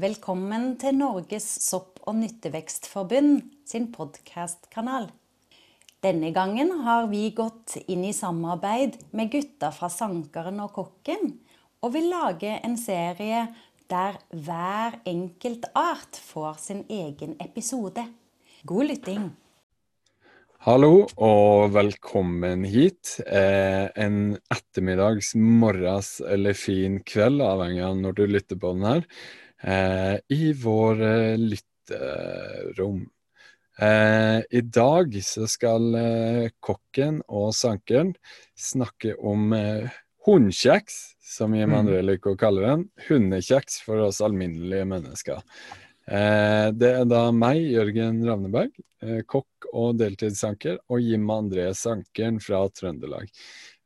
Velkommen til Norges sopp- og nyttevekstforbund sin podkastkanal. Denne gangen har vi gått inn i samarbeid med gutta fra Sankeren og Kokken, og vil lage en serie der hver enkelt art får sin egen episode. God lytting. Hallo og velkommen hit. Eh, en ettermiddags, morges eller fin kveld, avhengig av når du lytter på den her, i vår eh, lytterom. Eh, I dag så skal eh, kokken og sankeren snakke om eh, hundekjeks, som Jim André liker å kalle den. Hundekjeks for oss alminnelige mennesker. Eh, det er da meg, Jørgen Ravneberg, eh, kokk og deltidssanker, og Jim André Sankeren fra Trøndelag.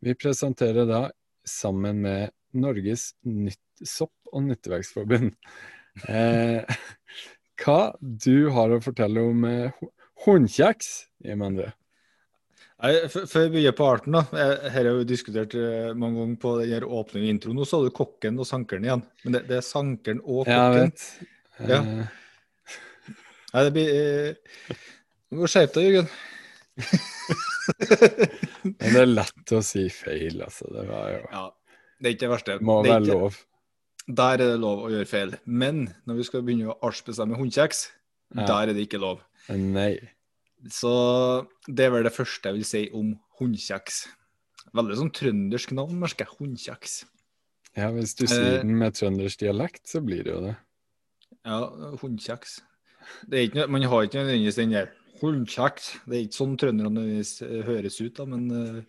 Vi presenterer da sammen med Norges nytt sopp- og nyttevekstforbund eh, hva du har å fortelle om eh, hundekjeks. Nei, Før vi begynner på arten, da. Her har vi diskutert eh, mange ganger på den åpne introen. Nå sa du kokken og sankeren igjen. Men det, det er sankeren og kokken. Jeg vet. Ja. Uh... Nei, det blir eh, Du må skjerpe deg, Jørgen. Men det er lett å si feil, altså. Det var jo Ja, det er ikke det verste. Må det være lov. Der er det lov å gjøre feil. Men når vi skal begynne å artsbestemme hundekjeks, Ja. der er det ikke lov. Nei. Så det er vel det første jeg vil si om hundekjeks. Veldig sånn trøndersk navn, merker jeg. Hundekjeks. Ja, hvis du Eh. sier den med trøndersk dialekt, så blir det jo det. Ja, hundekjeks. Det er ikke, man har ikke nødvendigvis den der hundekjeks. Det er ikke sånn trønderne nødvendigvis eh, høres ut, da, men uh,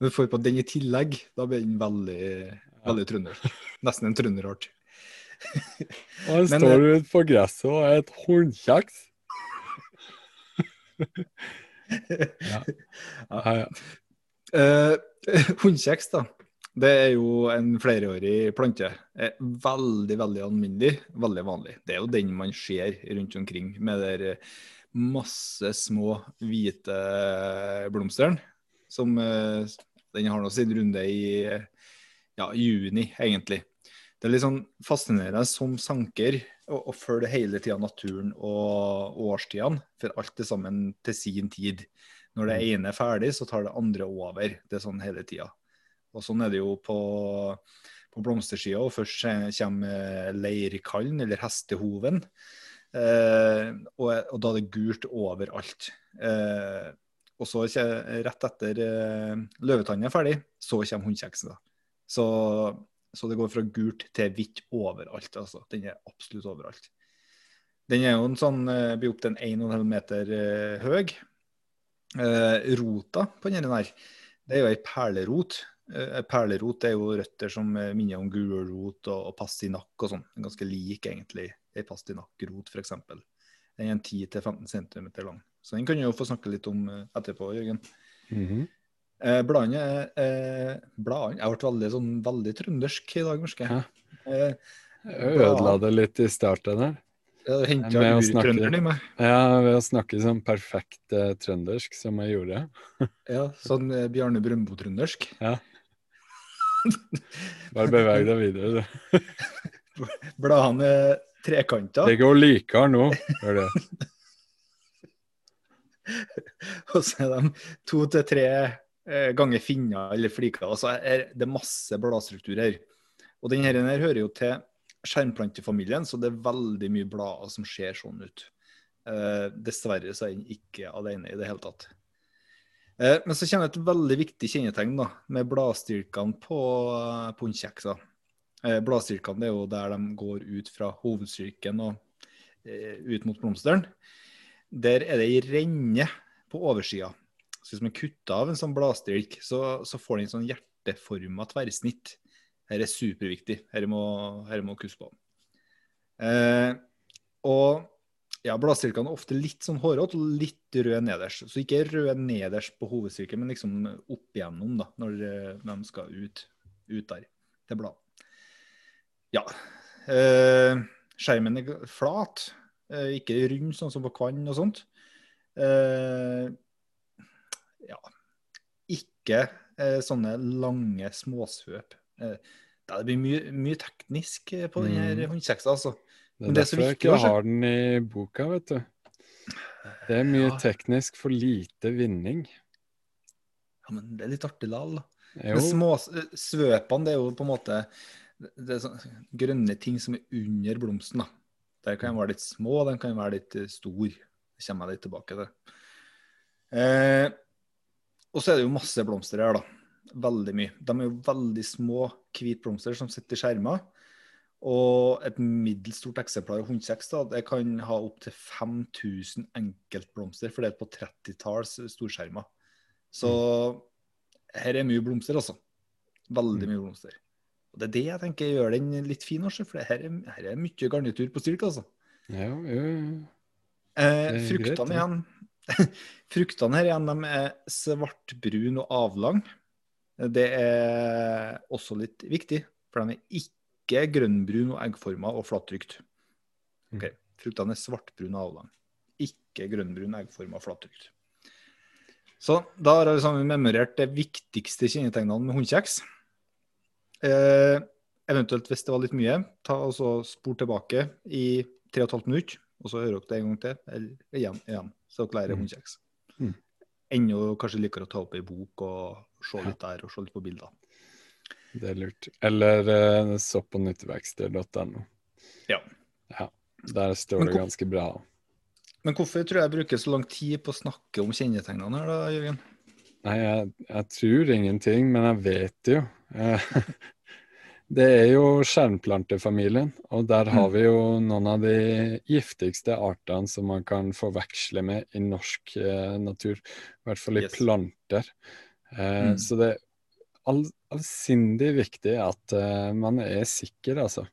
når du får på den i tillegg, da blir den veldig, veldig trøndersk. Nesten en trønderart. Og han Men, står ute på gresset og er et hornkjeks. ja. Ja, ja. Uh, hundkjeks, da. Det er jo en flereårig plante. Er Veldig, veldig alminnelig. Veldig vanlig. Det er jo den man ser rundt omkring, med der eh, masse små hvite blomstene. Som uh, Den har nå sin runde i eh, ja, juni, egentlig. Det er litt sånn fascinerende som sanker å, følge hele tida naturen og årstidene, for alt er sammen til sin tid. Når det ene er ferdig, så tar det andre over. Det er sånn hele tida. Og sånn er det jo på, på blomstersida. Først kommer leirkallen, eller hestehoven. Eh, og, og da er det gult overalt. Eh, og så rett etter eh, løvetann er ferdig, så kommer hundekjeksen. da. Så, så det går fra gult til hvitt overalt. altså. Den er absolutt overalt. Den er jo en sånn, eh, blir opp til en 1,5 meter eh, høy. Eh, rota på denne der, det er jo ei perlerot. Eh, perlerot er jo røtter som minner om gulrot og, og pastinakk og sånn. Ganske lik egentlig ei pastinakkrot f.eks. Den er en 10-15 cm lang. Så den kan du jo få snakke litt om etterpå, Jørgen. Mhm. Eh, bladene eh, bladene, Jeg ble veldig, sånn, veldig trøndersk i dag, merker jeg. Eh, ødela det litt i starten der. jeg henta urtrønderen i meg. Ja, ved å snakke sånn perfekt eh, trøndersk som jeg gjorde. Ja, sånn eh, Bjarne Brøndbo-trøndersk. Bare beveg deg videre, du. Bladene er trekanta, Det går likere nå. Gjør det. og så er de to til tre eh, ganger finner eller fliker. Altså, så er det masse bladstruktur her. Og denne her hører jo til skjermplantefamilien, så det er veldig mye blader som ser sånn ut. Eh, dessverre så er den ikke alene i det hele tatt. Eh, men så kommer et veldig viktig kjennetegn da, med bladstilkene på, hundekjekser. Eh, bladstilkene er jo der de går ut fra hovedstilken og eh, ut mot blomsteren. Der er det ei renne på oversida. Så hvis man kutter av en sånn bladstilk, så, så får den en sånn hjerteforma tverrsnitt. Dette er superviktig. Dette må, dette må kusse på. Eh, og ja, bladstilkene er ofte litt sånn hårete og litt rød nederst. Så ikke rød nederst på hovedstilken, men liksom opp igjennom da, når de skal ut, ut der til blad. Ja. Eh, skjermen er flat, eh, ikke rund sånn som på kvann og sånt. Eh, ja. Ikke eh, sånne lange småsvøp. Eh, det blir mye, mye teknisk eh, på denne Mm. hundekjeksa, altså. Det er det er derfor jeg ikke også. har den i boka, vet du. Det er mye Ja. teknisk for lite vinning. Ja, men det er litt artig likevel, da. Men små svøpene, det er jo på en måte det er sånn, grønne ting som er under blomsten. da. Den kan være litt små, de kan være litt stor. store. Det kommer jeg litt tilbake til. Eh, og så er det jo masse blomster her, da. Veldig mye. De er jo veldig små hvite blomster som sitter i skjermer. Og et middels stort eksemplar av hundekjeks da, det kan ha opptil 5000 enkeltblomster fordelt på 30-talls storskjermer. Så her er mye blomster, altså. Veldig mye blomster. Og Det er det jeg tenker gjør den litt fin, også, for her er, her er mye garnitur på stilk. altså. Ja, jo, jo. Eh, fruktene igjen Fruktene her igjen, de er svartbrun og avlang. Det er også litt viktig, for de er ikke grønnbrun og eggforma og flattrykt. Ok, Fruktene er svartbrun og avlang. Ikke grønnbrun, eggforma og flattrykt. Så da har jeg liksom memorert det viktigste kjennetegnene med hundekjeks. Eh, eventuelt hvis det var litt mye, ta og spor tilbake i 3 15 minutter, og så hører dere det en gang til, eller igjen, igjen så klarer jeg Mm. hundekjeks. Mm. Ennå kanskje liker å ta opp ei bok og se litt der, og se litt på bilder. Det er lurt. Eller uh, så på nytteverksted.no. Ja. ja. Der står det ganske bra. Men hvorfor tror jeg jeg bruker så lang tid på å snakke om kjennetegnene her, da, Jørgen? Nei, jeg, jeg tror ingenting, men jeg vet jo. Det er jo skjermplantefamilien, og der har Mm. vi jo noen av de giftigste artene som man kan forveksle med i norsk eh, natur. I hvert fall i Yes. planter. Eh, Mm. Så det er all, avsindig viktig at eh, man er sikker, altså.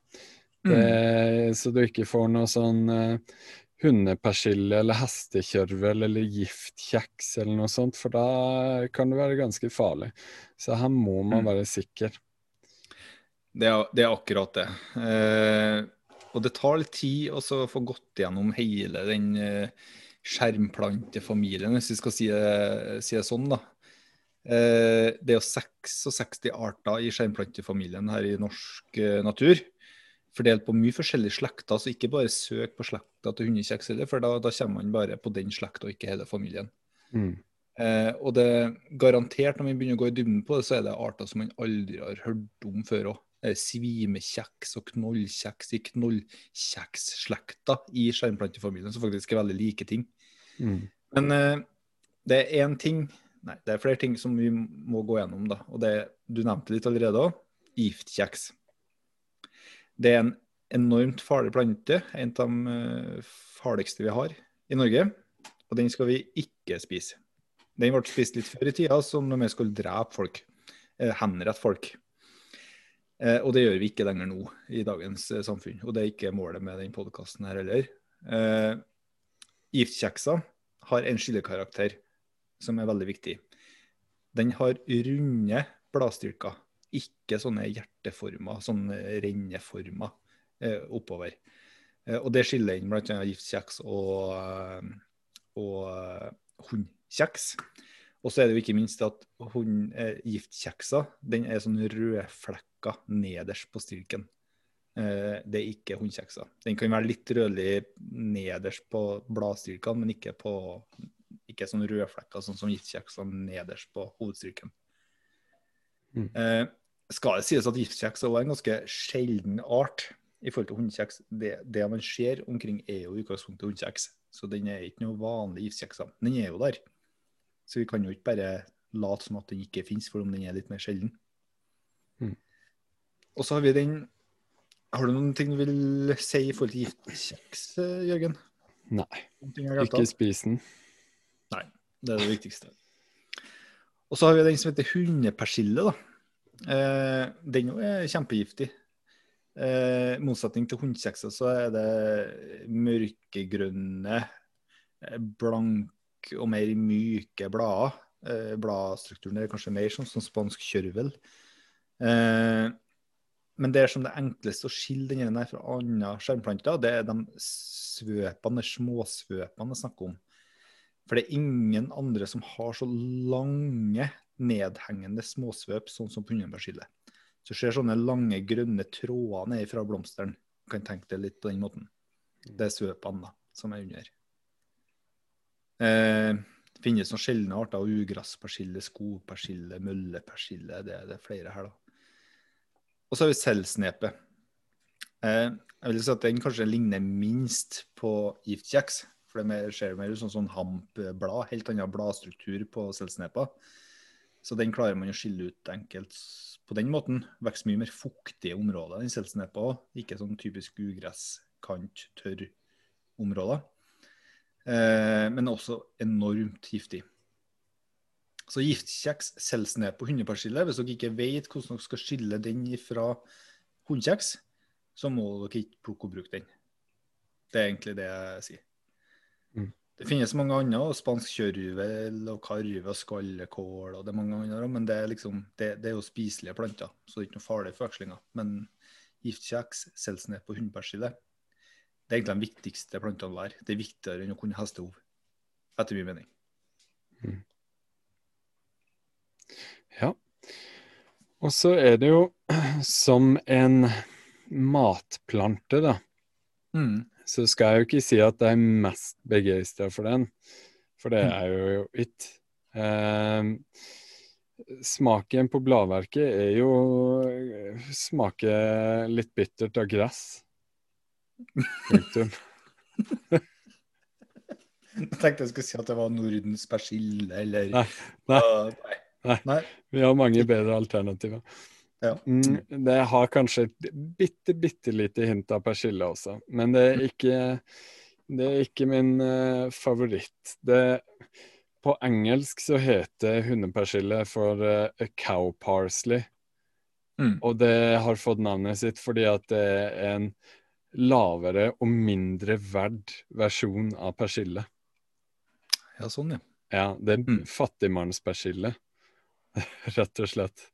Det, så du ikke får noe sånn eh, hundepersille eller hestekjørvel eller giftkjeks eller noe sånt, for da kan det være ganske farlig. Så her må man Mm. være sikker. Det er, det er akkurat det. Eh, og det tar litt tid å få gått gjennom hele den eh, skjermplantefamilien, hvis vi skal si det, si det sånn. da. Eh, det er jo 66 arter i skjermplantefamilien her i norsk eh, natur. Fordelt på mye forskjellige slekter, så ikke bare søk på slekta til hundekjeks heller, for da, da kommer man bare på den slekta og ikke hele familien. Mm. Eh, og det garantert, når vi begynner å gå i dybden på det, så er det arter som man aldri har hørt om før òg. Svimekjeks og knollkjeks i knollkjeksslekta i skjermplantefamilien, som faktisk er veldig like ting. Mm. Men eh, det er én ting Nei, det er flere ting som vi må gå gjennom, da. Og det du nevnte litt allerede òg. Giftkjeks. Det er en enormt farlig plante. En av de eh, farligste vi har i Norge. Og den skal vi ikke spise. Den ble spist litt før i tida, som når vi skulle drepe folk. Eh, henrette folk. Eh, og det gjør vi ikke lenger nå i dagens eh, samfunn. Og det er ikke målet med den podkasten her heller. Eh, giftkjekser har en skillekarakter som er veldig viktig. Den har runde bladstyrker, ikke sånne hjerteformer, sånne renneformer eh, oppover. Eh, og det skiller inn bl.a. giftkjeks og, eh, og hundkjeks. Og så er det jo ikke minst at hund, eh, giftkjekser den er sånn rødflekka nederst på stilken. Eh, det er ikke hundkjekser. Den kan være litt rødlig nederst på bladstilkene, men ikke, på, ikke sånn rødflekka sånn som giftkjeksa nederst på hovedstryken. Mm. Eh, skal det sies at giftkjeks er en ganske sjelden art i forhold til hundekjeks. Det, det man ser omkring, er jo i utgangspunktet hundekjeks. Så den er ikke noe vanlig giftkjeks. Den er jo der. Så vi kan jo ikke bare late som at den ikke finnes, for om den er litt mer sjelden. Mm. Og så har vi den Har du noen ting du vil si i forhold til giftkjeks, eh, Jørgen? Nei, ikke spis den. Det er det viktigste. Og så har vi den som heter hundepersille. da. Eh, den er kjempegiftig. Eh, motsetning til hundekjekser så er det mørkegrønne, eh, blanke og mer myke blader. Eh, bladstrukturen er kanskje mer sånn som spansk kjørvel. Eh, men det er som det enkleste å skille denne fra andre skjermplanter, det er de svøpene, småsvøpene jeg snakker om. For det er ingen andre som har så lange, nedhengende småsvøp sånn som hundepersille. Så du ser sånne lange, grønne tråder ned fra blomsteren. Du kan tenke deg litt på den måten. Det er svøpene da, som er under. Eh, det finnes noen sjeldne arter ugresspersille, skogpersille, møllepersille. Det, det er flere her, da. Og så har vi selvsnepet. Eh, jeg vil si at den kanskje ligner minst på giftkjeks. For det ser mer ut som sånn hampblad. Helt annen bladstruktur på selvsnepa. Så den klarer man å skille ut enkelt på den måten. Vokser mye mer fuktige områder enn selvsnepa òg. Ikke sånn typisk ugresskant, tørr områder. Eh, men også enormt giftig. Så giftkjeks, selges ned på hundepersille, hvis dere ikke vet hvordan dere skal skille den fra hundekjeks, så må dere ikke plukke og bruke den. Det er egentlig det jeg sier. Mm. Det finnes mange andre, og spansk kjørvel og karve og skallekål og det er mange andre, men det er, liksom, det, det er jo spiselige planter, så det er ikke noe farlig forvekslinger. Men giftkjeks, selges ned på hundepersille, det er egentlig de viktigste plantene å lære. Det er viktigere enn å kunne hestehov, etter min mening. Mm. Ja. Og så er det jo som en matplante, da. Mm. Så skal jeg jo ikke si at jeg er mest begeistra for den, for det er jo ikke. Eh, smaken på bladverket er jo Smaker litt bittert av gress. Punktum. Jeg tenkte jeg skulle si at det var Nordens persille, eller Nei, nei. Nei. nei. Vi har mange bedre alternativer. Ja. Mm, det har kanskje et bitte, bitte lite hint av persille også, men det er ikke, det er ikke min uh, favoritt. Det, på engelsk så heter hundepersille for uh, cow parsley, Mm. og det har fått navnet sitt fordi at det er en lavere og mindre verd versjon av persille. Ja, sånn, ja. Ja, det er Mm. fattigmannspersille, rett og slett.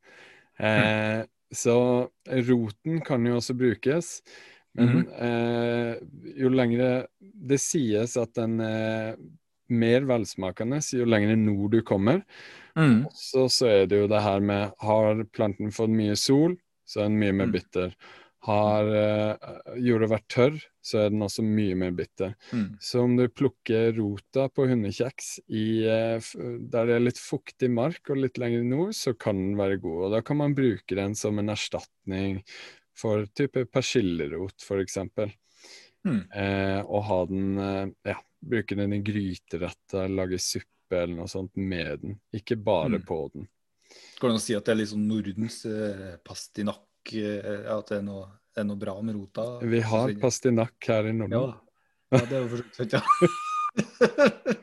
Eh, så roten kan jo også brukes, men eh, jo lengre Det sies at den er mer velsmakende jo lenger nord du kommer. Mm. Så, så er det jo det her med Har planten fått mye sol, så er den mye mer Mm. Har eh, jorda vært tørr, så er den også mye mer bitter. Mm. Så om du plukker rota på hundekjeks i, eh, der det er litt fuktig mark og litt lenger nord, så kan den være god. Og da kan man bruke den som en erstatning for type persillerot, f.eks. Mm. Eh, og ha den eh, Ja, bruke den i gryteretter, lage suppe eller noe sånt med den. Ikke bare Mm. på den. Går det an å si at det er litt sånn Nordens eh, pastinakk? Eh, at det er noe, det er noe bra med rota? Vi har pastinakk her i Norden. Ja, ja det er jo for så vidt ja.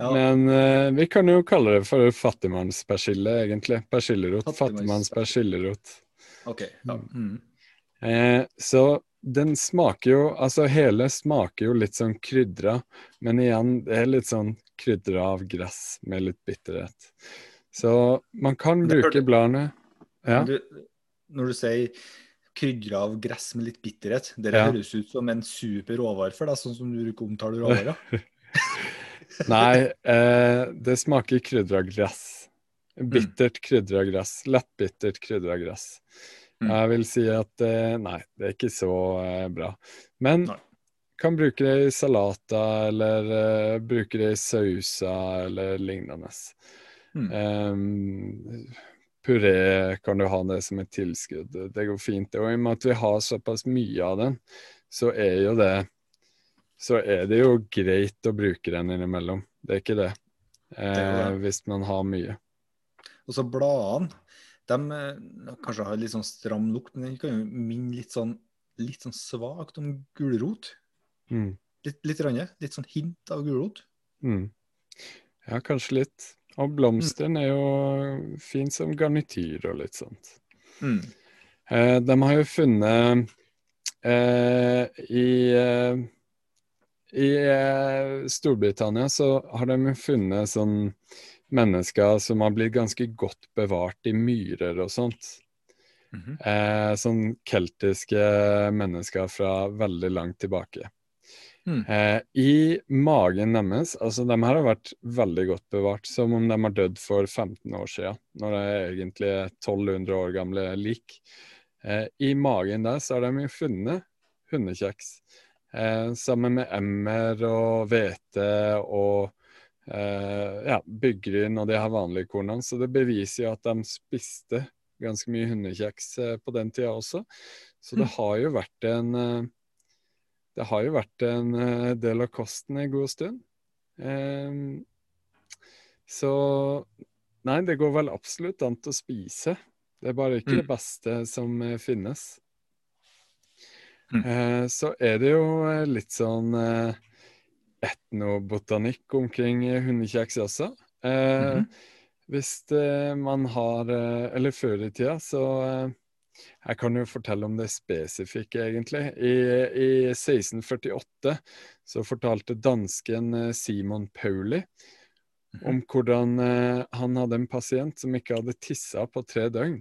ja. Men eh, vi kan jo kalle det for fattigmannspersille, egentlig. Persillerot. Fattigmannspersillerot. OK. Ja. Mm. Eh, så den smaker jo Altså, hele smaker jo litt sånn krydra, men igjen, det er litt sånn krydra av gress med litt bitterhet. Så man kan bruke bladene. Ja. Du, når du sier krydra av gress med litt bitterhet, det Ja. høres ut som en super råvare for deg, sånn som du bruker å omtale råvarer. Nei, eh, det smaker krydra gress. Mm. Bittert krydra gress. Lettbittert krydra gress. Mm. Jeg vil si at eh, nei, det er ikke så eh, bra. Men Nei. kan bruke det i salater, eller eh, bruke det i sauser, eller lignende. Mm. Puré kan du ha det som et tilskudd. Det går fint. Og i og med at vi har såpass mye av den, så er jo det så er det jo greit å bruke den innimellom. Det er ikke det. Eh, er hvis man har mye. Og så bladene. De eh, kanskje har litt sånn stram lukt, men den kan jo minne litt sånn, litt sånn svakt om gulrot. Mm. Litt, litt, rann, litt sånn hint av gulrot. Mm. Ja, kanskje litt. Og blomsteren er jo fin som garnityr og litt sånt. Mm. Eh, de har jo funnet eh, I, eh, i eh, Storbritannia så har de funnet sånn mennesker som har blitt ganske godt bevart i myrer og sånt. Mhm. Eh, sånn keltiske mennesker fra veldig langt tilbake. Mm. Eh, I magen deres Altså, de her har vært veldig godt bevart, som om de har dødd for 15 år siden, når de er egentlig 1200 år gamle lik. Eh, I magen der så har de jo funnet hundekjeks. eh, sammen med emmer og hvete og eh, ja, byggryn og de her vanlige kornene. Så det beviser jo at de spiste ganske mye hundekjeks eh, på den tida også. Så det Mm. har jo vært en eh, Det har jo vært en eh, del av kosten en god stund. Ehm, så Nei, det går vel absolutt an til å spise. Det er bare ikke Mm. det beste som eh, finnes. Mm. Eh, så er det jo litt sånn etnobotanikk omkring hundekjeks også. Eh, Mhm. Hvis man har Eller før i tida, så Jeg kan jo fortelle om det spesifikke, egentlig. I, I 1648 så fortalte dansken eh, Simon Pauli om hvordan eh, han hadde en pasient som ikke hadde tissa på tre døgn.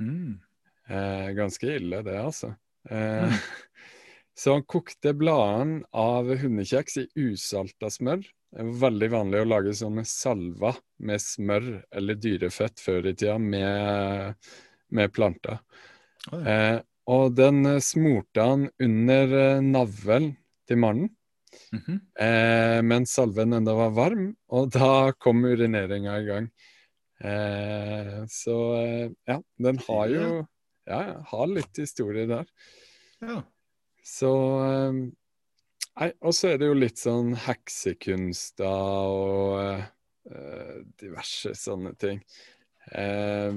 Mm. Eh, ganske ille, det, altså. Eh, så han kokte bladene av hundekjeks i usalta smør. Det var veldig vanlig å lage sånne salver med smør eller dyrefett før i tida med, med planter. Oi. Eh, og den eh, smurte han under eh, navlen til mannen Mhm. eh, mens salven enda var varm, og da kom urineringa i gang. Eh, så eh, ja, den har jo ja, ja, har litt historie der. Ja. Så Nei, og så er det jo litt sånn heksekunster og eh, diverse sånne ting. Ja.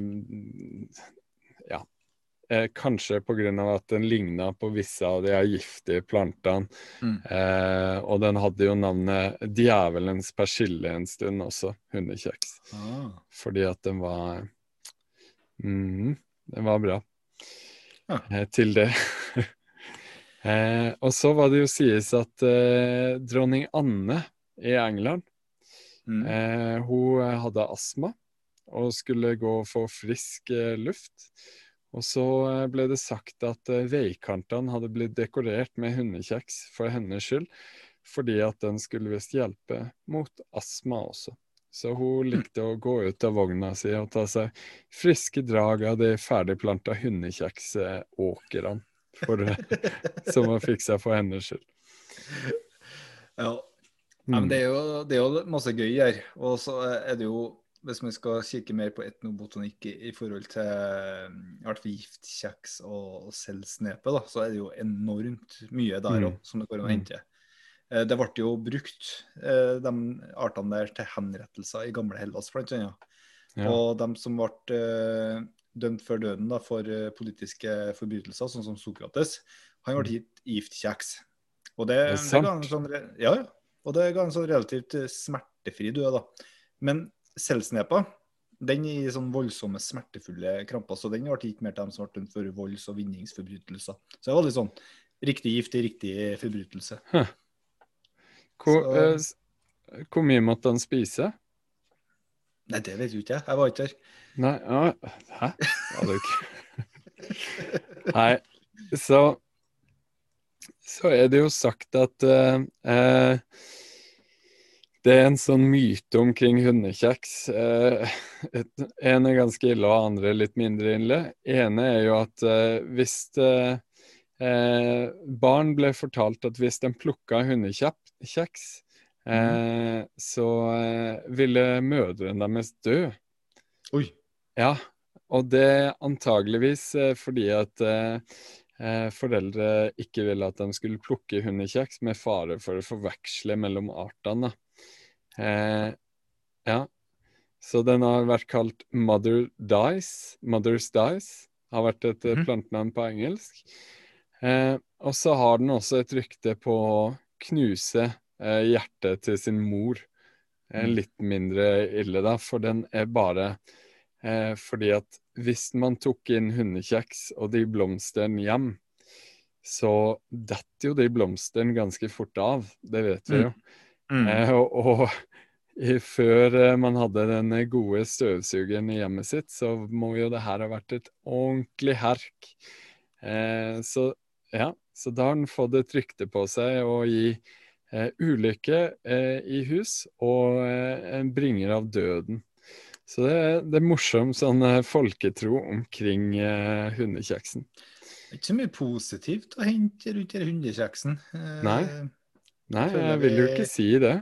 Eh, kanskje av at den ligna på visse av de her giftige plantene. Mm. Eh, og den hadde jo navnet djevelens persille en stund også, hundekjeks. Ah. Fordi at den var mm, Den var bra ah. eh, til det. eh, og så var det jo sies at eh, dronning Anne i England Mm. eh, Hun hadde astma og skulle gå og få frisk luft. Og så eh, ble det sagt at eh, veikantene hadde blitt dekorert med hundekjeks for hennes skyld, fordi at den skulle visst hjelpe mot astma også. Så hun likte å gå ut av vogna si og ta seg friske drag av de ferdigplanta hundekjeksåkrene som hun fiksa for hennes skyld. Ja. Ja, men Mm. det, er jo, det er jo masse gøy her. Og så er det jo, hvis man skal kikke mer på etnobotanikk i, i forhold til mm, i hvert fall giftkjeks og, og selvsnepe, da, så er det jo enormt mye der Mm. som det går an å Mm. hente. Eh, Det ble jo brukt, eh, de artene der, til henrettelser i gamle Hellas, blant annet. Ja. Og de som ble eh, dømt før døden da, for politiske forbrytelser, sånn som Sokrates, han ble gitt giftkjeks. Og det, Mm. Det er det ga en sånn, ja, ja. Og det ga en sånn relativt smertefri død, da. Men selvsnepa, den gir sånn voldsomme, smertefulle kramper, så den ble gitt mer til dem som ble dømt for volds- og vinningsforbrytelser. Så det var litt sånn riktig gift i riktig forbrytelse. Hvor, eh, hvor mye måtte han spise? Nei, det vet jo ikke jeg. Jeg var ikke der. Nei, ja, hæ? Var du ikke? Nei, så Så er det jo sagt at eh, eh, det er en sånn myte omkring hundekjeks. Eh, et- en er ganske ille, og andre litt mindre ille. ene er jo at eh, hvis eh, eh, barn ble fortalt at hvis de plukka hundekjeks, eh, så eh, ville mødrene deres dø. Oi. Ja, og det antageligvis fordi at foreldre ikke ville at de skulle plukke hundekjeks med fare for å forveksle mellom artene. Eh, ja, så den har vært kalt Mother Dice. Mother's Dice har vært et eh, Mhm. plantenavn på engelsk. Eh, og så har den også et rykte på å knuse eh, hjertet til sin mor. Eh, Mm. litt mindre ille, da, for den er bare eh, fordi at hvis man tok inn hundekjeks og de blomstene hjem, så detter jo de blomstene ganske fort av. Det vet vi Mm. jo. Mm. Eh, og, og før eh, man hadde den gode støvsugeren i hjemmet sitt, så må jo det her ha vært et ordentlig herk. Eh, så ja, så da har den fått et rykte på seg å gi eh, ulykke eh, i hus og eh, bringer av døden. Så det, det er morsom sånn folketro omkring eh, hundekjeksen. Ikke så mye positivt å hente rundt denne hundekjeksen. Nei. Nei, jeg vil jo ikke si det.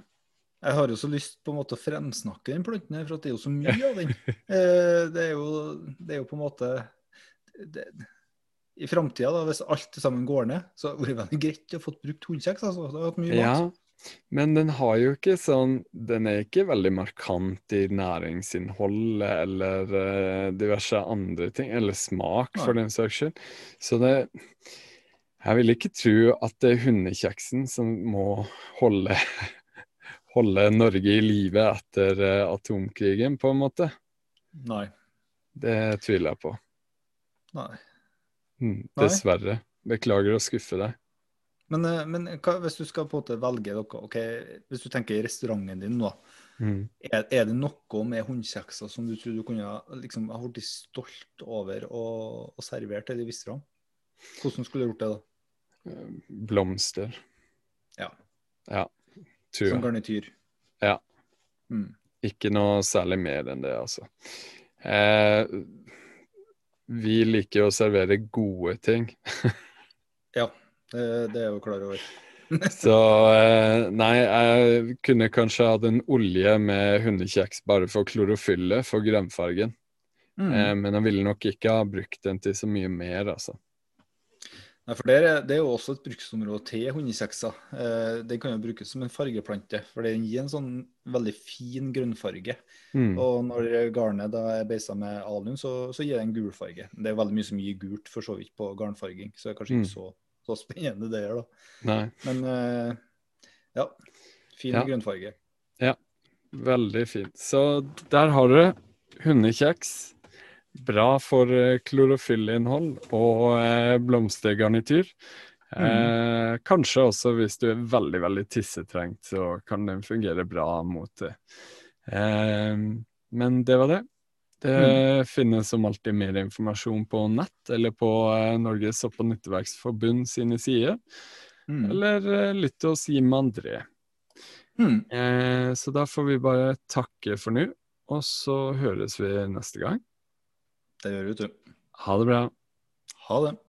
Jeg har jo så lyst på en måte å fremsnakke den planten her, for at det er jo så mye av den. Eh, Det er jo, det er jo på en måte det, I framtida, hvis alt sammen går ned, så hadde det vært greit å få brukt hundekjeks. Altså. Det har vært mye Ja, mat. men den har jo ikke sånn Den er ikke veldig markant i næringsinnholdet eller eh, diverse andre ting, eller smak for den saks skyld. Så det Jeg vil ikke tro at det er hundekjeksen som må holde holde Norge i live etter eh, atomkrigen, på en måte. Nei. Det tviler jeg på. Nei. Mm, dessverre. Beklager å skuffe deg. Men, eh, men hva, hvis du skal på en måte velge noe, okay, hvis du tenker i restauranten din nå, Mm. er, er det noe med hundekjekser som du tror du kunne liksom, ha blitt stolt over og, og servert til de visste om? Hvordan skulle du gjort det, da? Blomster. Ja. Ja, tur. Som garnityr? Ja. Mm. Ikke noe særlig mer enn det, altså. Eh, vi liker å servere gode ting. Ja, det, det er jeg jo klar over. Så eh, nei, jeg kunne kanskje hatt en olje med hundekjeks bare for klorofyllet, for grønnfargen. Mm. Eh, men jeg ville nok ikke ha brukt den til så mye mer, altså. Nei, for det er, det er jo også et bruksområde til hundekjekser. Eh, den kan jo brukes som en fargeplante, for den gir en sånn veldig fin grønnfarge. Mm. Og når garnet da er beisa med alun, så, så gir det en gul farge. Det er veldig mye som gir gult for så vidt på garnfarging, så det er kanskje Mm. ikke så, så spennende det gjør, da. Nei, Men eh, ja, fin Ja. grønnfarge. veldig fint. Så der har du hundekjeks. Bra for eh, klorofyllinnhold og blomstergarnityr. Mm. Eh, kanskje også hvis du er veldig, veldig tissetrengt, så kan den fungere bra mot det. Eh, men det var det. Det finnes som alltid mer informasjon på nett eller på eh, Norges sopp- og nytteverksforbund sine sider. Mm. Eller eh, lytt til oss Jim André. Mm. Eh, så da får vi bare takke for nå, og så høres vi neste gang. Det gjør vi, vet du. Ha det bra. Ha det.